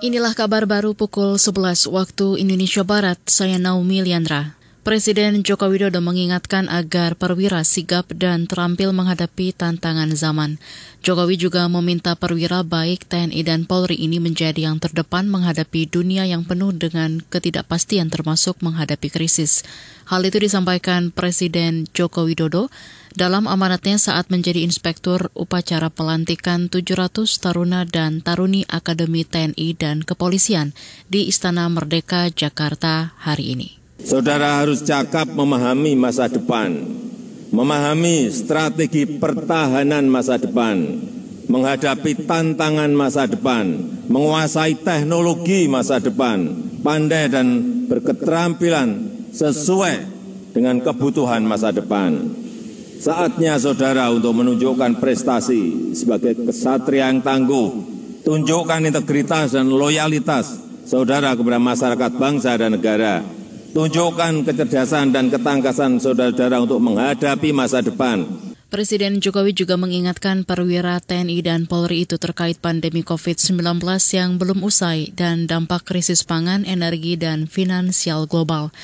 Inilah kabar baru pukul 11 waktu Indonesia Barat, saya Naomi Liandra. Presiden Joko Widodo mengingatkan agar perwira sigap dan terampil menghadapi tantangan zaman. Jokowi juga meminta perwira baik TNI dan Polri ini menjadi yang terdepan menghadapi dunia yang penuh dengan ketidakpastian termasuk menghadapi krisis. Hal itu disampaikan Presiden Joko Widodo dalam amanatnya saat menjadi inspektur upacara pelantikan 700 taruna dan taruni Akademi TNI dan Kepolisian di Istana Merdeka, Jakarta hari ini. Saudara harus cakap memahami masa depan, memahami strategi pertahanan masa depan, menghadapi tantangan masa depan, menguasai teknologi masa depan, pandai dan berketerampilan sesuai dengan kebutuhan masa depan. Saatnya saudara untuk menunjukkan prestasi sebagai kesatria yang tangguh, tunjukkan integritas dan loyalitas saudara kepada masyarakat bangsa dan negara Tunjukkan kecerdasan dan ketangkasan saudara-saudara untuk menghadapi masa depan. Presiden Jokowi juga mengingatkan perwira TNI dan Polri itu terkait pandemi COVID-19 yang belum usai dan dampak krisis pangan, energi, dan finansial global.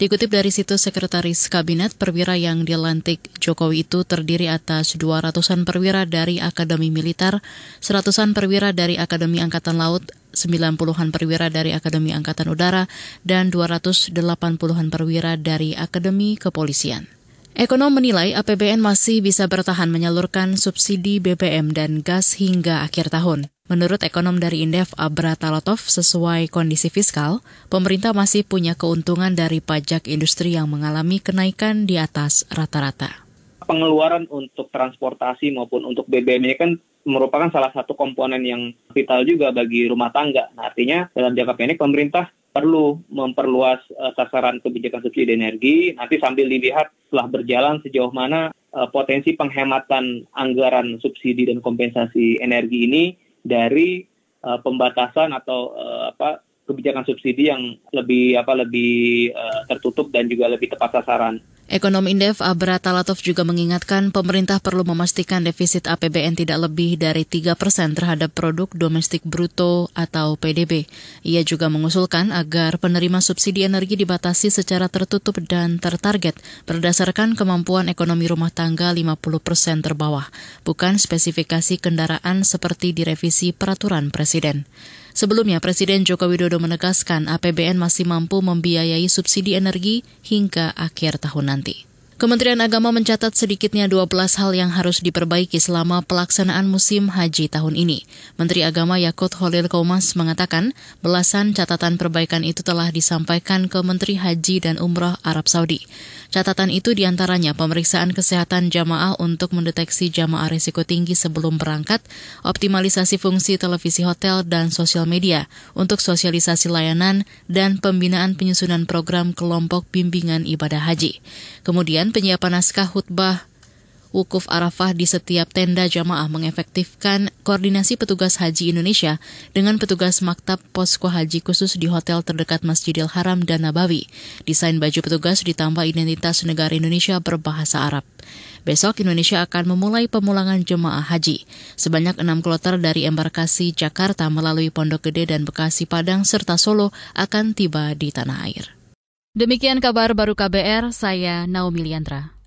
Dikutip dari situs Sekretaris Kabinet, perwira yang dilantik Jokowi itu terdiri atas 200-an perwira dari Akademi Militer, 100-an perwira dari Akademi Angkatan Laut, 90-an perwira dari Akademi Angkatan Udara, dan 280-an perwira dari Akademi Kepolisian. Ekonom menilai APBN masih bisa bertahan menyalurkan subsidi BBM dan gas hingga akhir tahun. Menurut ekonom dari Indef Abra Talotov, sesuai kondisi fiskal, pemerintah masih punya keuntungan dari pajak industri yang mengalami kenaikan di atas rata-rata. Pengeluaran untuk transportasi maupun untuk BBM ini kan merupakan salah satu komponen yang vital juga bagi rumah tangga. Nah, artinya dalam jangka pendek pemerintah perlu memperluas uh, sasaran kebijakan subsidi energi. Nanti sambil dilihat setelah berjalan sejauh mana uh, potensi penghematan anggaran subsidi dan kompensasi energi ini dari uh, pembatasan atau uh, apa kebijakan subsidi yang lebih apa lebih uh, tertutup dan juga lebih tepat sasaran. Ekonom Indef Abra Talatov juga mengingatkan pemerintah perlu memastikan defisit APBN tidak lebih dari 3 persen terhadap produk domestik bruto atau PDB. Ia juga mengusulkan agar penerima subsidi energi dibatasi secara tertutup dan tertarget berdasarkan kemampuan ekonomi rumah tangga 50 persen terbawah, bukan spesifikasi kendaraan seperti direvisi peraturan Presiden. Sebelumnya, Presiden Joko Widodo menegaskan APBN masih mampu membiayai subsidi energi hingga akhir tahun nanti. Kementerian Agama mencatat sedikitnya 12 hal yang harus diperbaiki selama pelaksanaan musim haji tahun ini. Menteri Agama Yakut Holil Komas mengatakan belasan catatan perbaikan itu telah disampaikan ke Menteri Haji dan Umroh Arab Saudi. Catatan itu di antaranya pemeriksaan kesehatan jamaah untuk mendeteksi jamaah risiko tinggi sebelum berangkat, optimalisasi fungsi televisi hotel dan sosial media untuk sosialisasi layanan, dan pembinaan penyusunan program kelompok bimbingan ibadah haji. Kemudian penyiapan naskah khutbah Wukuf Arafah di setiap tenda jamaah mengefektifkan koordinasi petugas haji Indonesia dengan petugas maktab posko haji khusus di hotel terdekat Masjidil Haram dan Nabawi. Desain baju petugas ditambah identitas negara Indonesia berbahasa Arab. Besok Indonesia akan memulai pemulangan jemaah haji. Sebanyak enam kloter dari embarkasi Jakarta melalui Pondok Gede dan Bekasi Padang serta Solo akan tiba di tanah air. Demikian kabar baru KBR, saya Naomi Liandra.